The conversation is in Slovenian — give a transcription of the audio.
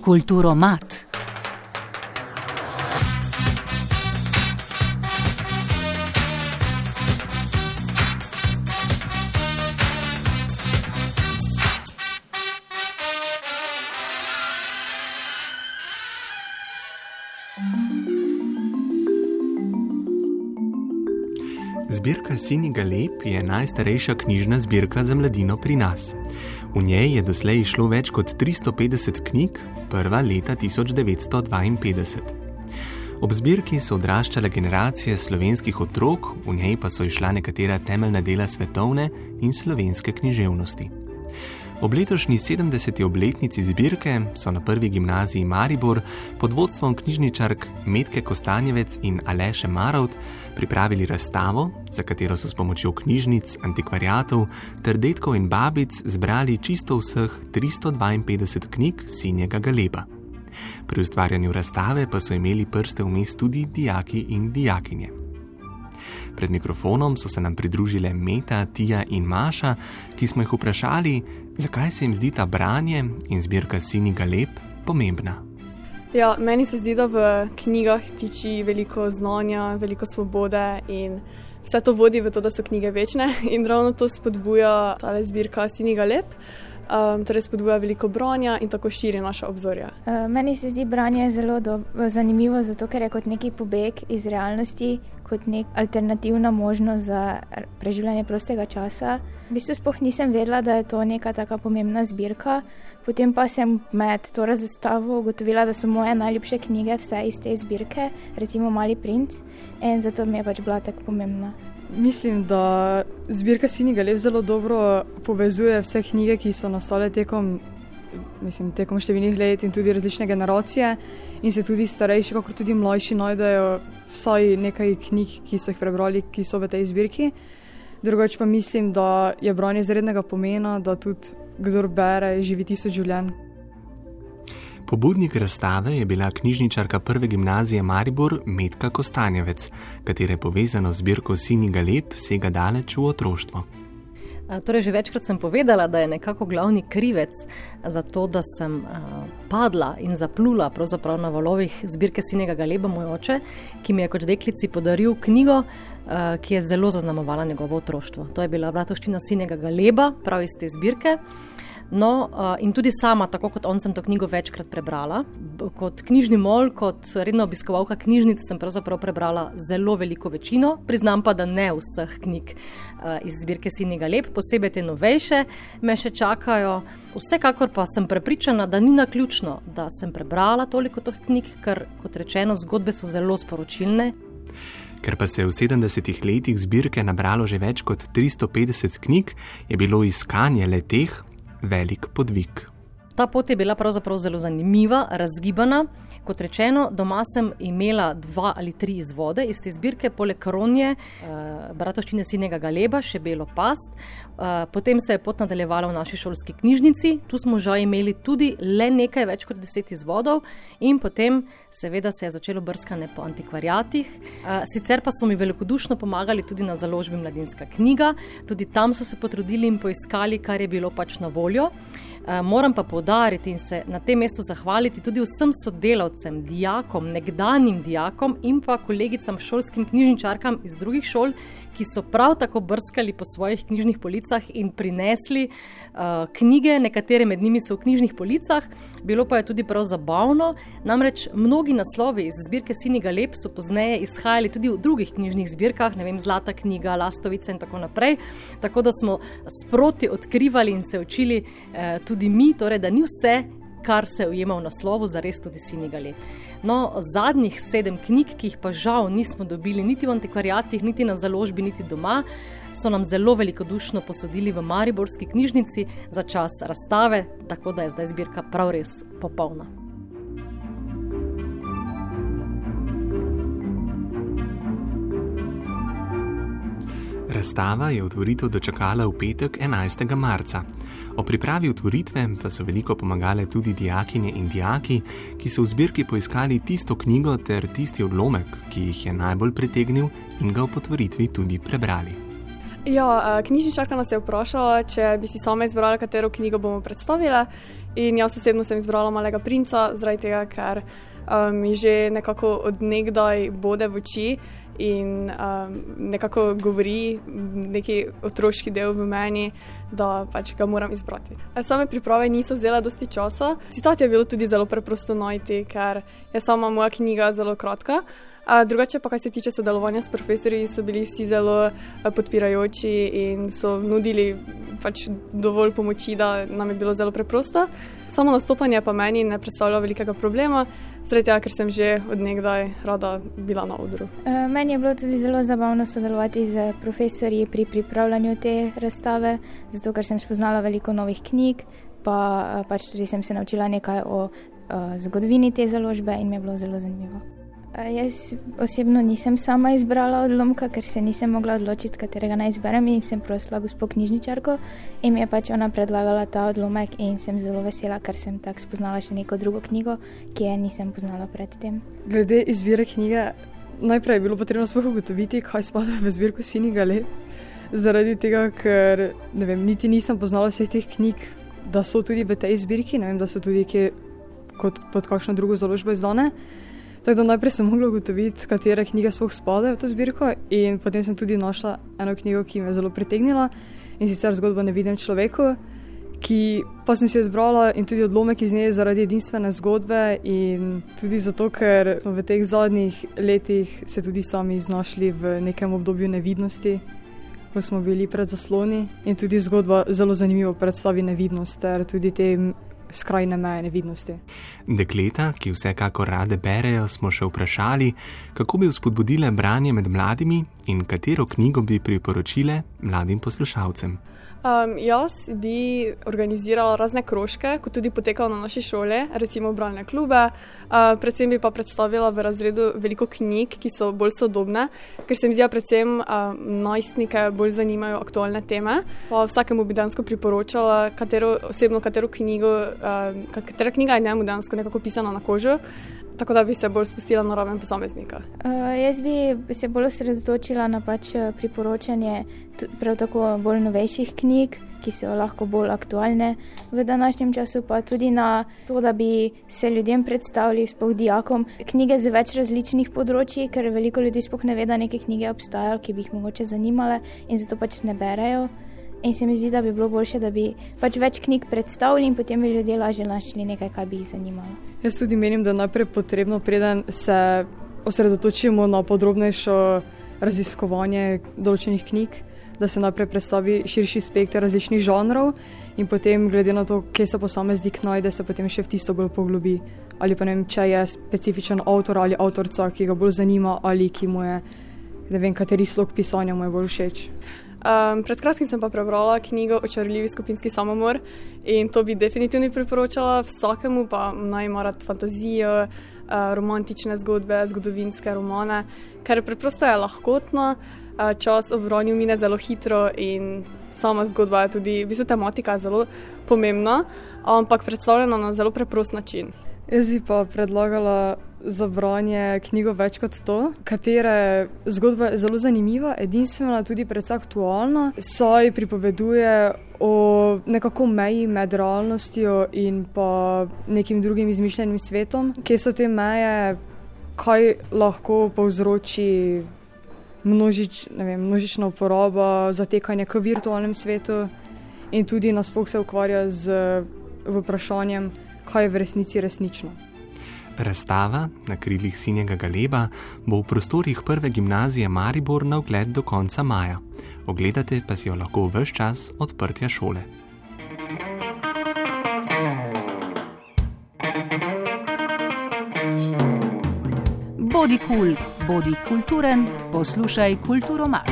Kulturo mat. Zbirka Siniga Lep je najstarejša knjižna zbirka za mladino pri nas. V njej je doslej išlo več kot 350 knjig, prva leta 1952. Ob zbirki so odraščale generacije slovenskih otrok, v njej pa so išla nekatera temeljna dela svetovne in slovenske književnosti. Ob letošnji 70. obletnici zbirke so na prvi gimnaziji Maribor pod vodstvom knjižničark Metke Kostanjevec in Aleše Marovt pripravili razstavo, za katero so s pomočjo knjižnic, antikvariatov ter detkov in babic zbrali čisto vseh 352 knjig sinjega galeba. Pri ustvarjanju razstave pa so imeli prste vmes tudi dijaki in dijakinje. Pred mikrofonom so se nam pridružile Meta, Tija in Maša, ki smo jih vprašali, zakaj se jim zdi ta branje in zbirka Sini Galeb pomembna. Ja, meni se zdi, da v knjigah tiči veliko znanja, veliko svobode in vse to vodi v to, da so knjige večne in ravno to spodbuja ta zbirka Sini Galeb. Um, torej, spodbuja veliko branja in tako širi naša obzorja. Uh, meni se zdi branje zelo do, zanimivo, zato ker je kot neki pobeg iz realnosti, kot nek alternativna možnost za preživljanje prostega časa. V bistvu sploh nisem vedela, da je to neka tako pomembna zbirka. Potem pa sem med to razstavo ugotovila, da so moje najljubše knjige vse iz te zbirke, recimo Mali princ, in zato mi je pač bila tako pomembna. Mislim, da zbirka Siniga Lep zelo dobro povezuje vse knjige, ki so nastale tekom, mislim, tekom številnih let in tudi različne generacije. In se tudi starejši, kot tudi mlajši, najdejo vsaj nekaj knjig, ki so jih prebrali, ki so v tej zbirki. Drugač pa mislim, da je branje izrednega pomena, da tudi kdo bere, živi tisoč življenj. Pobudnik razstave je bila knjižničarka prve gimnazije Maribor Metka Kostanjevec, katere povezano zbirko Sini Galeb sega daleč v otroštvo. Torej, že večkrat sem povedala, da je nekako glavni krivec za to, da sem padla in zaplula na valovih zbirke Sinega Galeba, moj oče, ki mi je kot deklici podaril knjigo, ki je zelo zaznamovala njegovo otroštvo. To je bila Vratoščina Sinega Galeba, prav iz te zbirke. No, in tudi sama, tako kot on, sem to knjigo večkrat prebrala. Kot knjižni mol, kot redna obiskovalka knjižnic, sem pravzaprav prebrala zelo veliko večino, priznam pa, da ne vseh knjig iz zbirke Sinega Lep, posebej te novejše, me še čakajo. Vsekakor pa sem prepričana, da ni na ključno, da sem prebrala toliko teh knjig, ker, kot rečeno, zgodbe so zelo sporočilne. Ker pa se je v 70-ih letih zbirke nabralo že več kot 350 knjig, je bilo iskanje le teh velik podvig. Ta pot je bila pravzaprav zelo zanimiva, razgibana. Kot rečeno, doma sem imela dva ali tri izvode iz te zbirke, poleg Kronje, eh, Bratovščine Sinega Galeba, še Belo Past. Eh, potem se je pot nadaljevala v naši šolski knjižnici, tu smo že imeli tudi le nekaj več kot deset izvodov, in potem, seveda, se je začelo brskanje po antikvariatih. Eh, sicer pa so mi velikodušno pomagali tudi na založbi Mladinska knjiga, tudi tam so se potrudili in poiskali, kar je bilo pač na voljo. Eh, moram pa povdariti in se na tem mestu zahvaliti tudi vsem sodelavcem, dijakom, nekdanjim dijakom in pa kolegicam, šolskim knjižničarkam iz drugih šol, ki so prav tako brskali po svojih knjižnih policah in prinesli uh, knjige, nekatere med njimi so v knjižnih policah. Bilo pa je tudi prav zabavno, namreč mnogi naslovi iz zbirke Siniga Lep so pozneje izhajali tudi v drugih knjižnih zbirkah, ne vem, Zlata knjiga, Lastovica in tako naprej. Tako da smo sproti odkrivali in se učili uh, tudi mi, torej, da ni vse, kar se ujema v naslovu, zares tudi Siniga Lep. No, zadnjih sedem knjig, ki jih pa žal nismo dobili niti v antikvariatih, niti na založbi, niti doma, so nam zelo velikodušno posodili v Mariborski knjižnici za čas razstave, tako da je zdaj zbirka prav res popolna. Razstava je otvoritev dočakala v petek 11. marca. O pripravi otvoritve pa so veliko pomagale tudi dijakinje in dijaki, ki so v zbirki poiskali tisto knjigo ter tisti odlomek, ki jih je najbolj pritegnil in ga v potvoritvi tudi prebrali. Ja, knjižničarka nas je vprašala, če bi si sama izbrala, katero knjigo bomo predstavila. In jaz osebno sem izbrala Malega princa, zaradi tega, ker mi um, že nekako odnegdaj bode v oči in um, nekako govori neki otroški del v meni, da pač ga moram izbrati. Same priprave niso vzele dosti časa. Citat je bilo tudi zelo preprosto najti, ker je sama moja knjiga zelo kratka. A drugače pa, kar se tiče sodelovanja s profesori, so bili vsi zelo podpirajoči in so nudili pač dovolj pomoči, da nam je bilo zelo preprosto. Samo nastopanje pa meni ne predstavlja velikega problema, tega, ker sem že odnegdaj rada bila na odru. E, meni je bilo tudi zelo zabavno sodelovati z profesorji pri pripravljanju te razstave, zato ker sem spoznala veliko novih knjig, pa pač tudi sem se naučila nekaj o uh, zgodovini te založbe in mi je bilo zelo zanimivo. Jaz osebno nisem sama izbrala odlomka, ker se nisem mogla odločiti, katerega naj izberem in sem prosila gospod knjižničarko in mi je pač ona predlagala ta odlomek in sem zelo vesela, ker sem tako spoznala še neko drugo knjigo, ki je nisem poznala predtem. Glede izbire knjige, najprej je bilo potrebno sploh ugotoviti, kaj spada v zbirko Siniga Le. Zaradi tega, ker vem, niti nisem poznala vseh teh knjig, da so tudi v tej zbirki, ne vem, da so tudi kje kot pod kakšno drugo založbo izdane. Tako da najprej sem mogla ugotoviti, katere knjige sploh spadajo v to zbirko, in potem sem tudi našla eno knjigo, ki me je zelo pritegnila in sicer zgodbo Nevidem človeku, ki pa sem si jo izbrala in tudi odlomek iz nje zaradi edinstvene zgodbe in tudi zato, ker smo v teh zadnjih letih se tudi sami znašli v nekem obdobju nevidnosti. Ko smo bili pred zasloni, in tudi zgodba zelo zanimivo predstavi nevidnost, ter tudi te skrajne meje nevidnosti. Dekleta, ki vsekakor rade berejo, smo še vprašali, kako bi vzpodbudile branje med mladimi in katero knjigo bi priporočile mladim poslušalcem. Um, jaz bi organizirala razne krožke, kot tudi potekala na naši šoli, recimo bralne klube. Uh, predvsem bi pa predstavila v razredu veliko knjig, ki so bolj sodobne, ker se mi zdi, da predvsem uh, najstnike bolj zanimajo aktualne teme. Pa vsakemu bi dejansko priporočala, katero, osebno katero knjigo, uh, katera knjiga je njemu dejansko nekako pisana na kožo tako da bi se bolj spustila na raven posameznika. Uh, jaz bi se bolj osredotočila na pač eh, priporočanje prav tako bolj novejših knjig, ki so lahko bolj aktualne v današnjem času, pa tudi na to, da bi se ljudem predstavili, spoh dijakom, knjige z več različnih področji, ker veliko ljudi spoh ne ve, da neke knjige obstajajo, ki bi jih mogoče zanimale in zato pač ne berejo. In se mi zdi, da bi bilo boljše, da bi pač več knjig predstavili in potem bi ljudje lažje našli nekaj, kar bi jih zanimalo. Jaz tudi menim, da je najprej potrebno, preden se osredotočimo na podrobnejšo raziskovanje določenih knjig, da se najprej predstavi širši spekter različnih žanrov in potem, glede na to, kje se posameznik najde, se potem še v tisto bolj poglobi. Ali pa ne vem, če je specifičen avtor ali avtorica, ki ga bolj zanima ali ki mu je, ne vem, kateri slog pisanja mu je bolj všeč. Um, pred kratkim sem pa prebrala knjigo o črljivi skupinski samomor in to bi definitivno priporočala vsakemu, pa naj ima rad fantazijo, uh, romantične zgodbe, zgodovinske romane, ker preprosto je lahkotno, uh, čas ob ronju mine zelo hitro in sama zgodba je tudi, v bistvu tematika je zelo pomembna, ampak predstavljena na zelo preprost način. Jaz bi pa predlagala za branje knjigo več kot to, katere zgodba je zelo zanimiva, edinstvena, tudi predvsem aktualna. Saj pripoveduje o nekako meji med realnostjo in pa nekim drugim izmišljenim svetom, kje so te meje, kaj lahko povzroči množič, vem, množična uporaba, zatekanje k virtualnem svetu in tudi nasploh se ukvarja z vprašanjem, kaj je v resnici resnično. Razstava na krilih sinjega galeba bo v prostorih prve gimnazije Maribor na ogled do konca maja. Ogledate pa si jo lahko vse čas odprtja šole. Bodi kul, cool, bodi kulturen, poslušaj kulturo mat.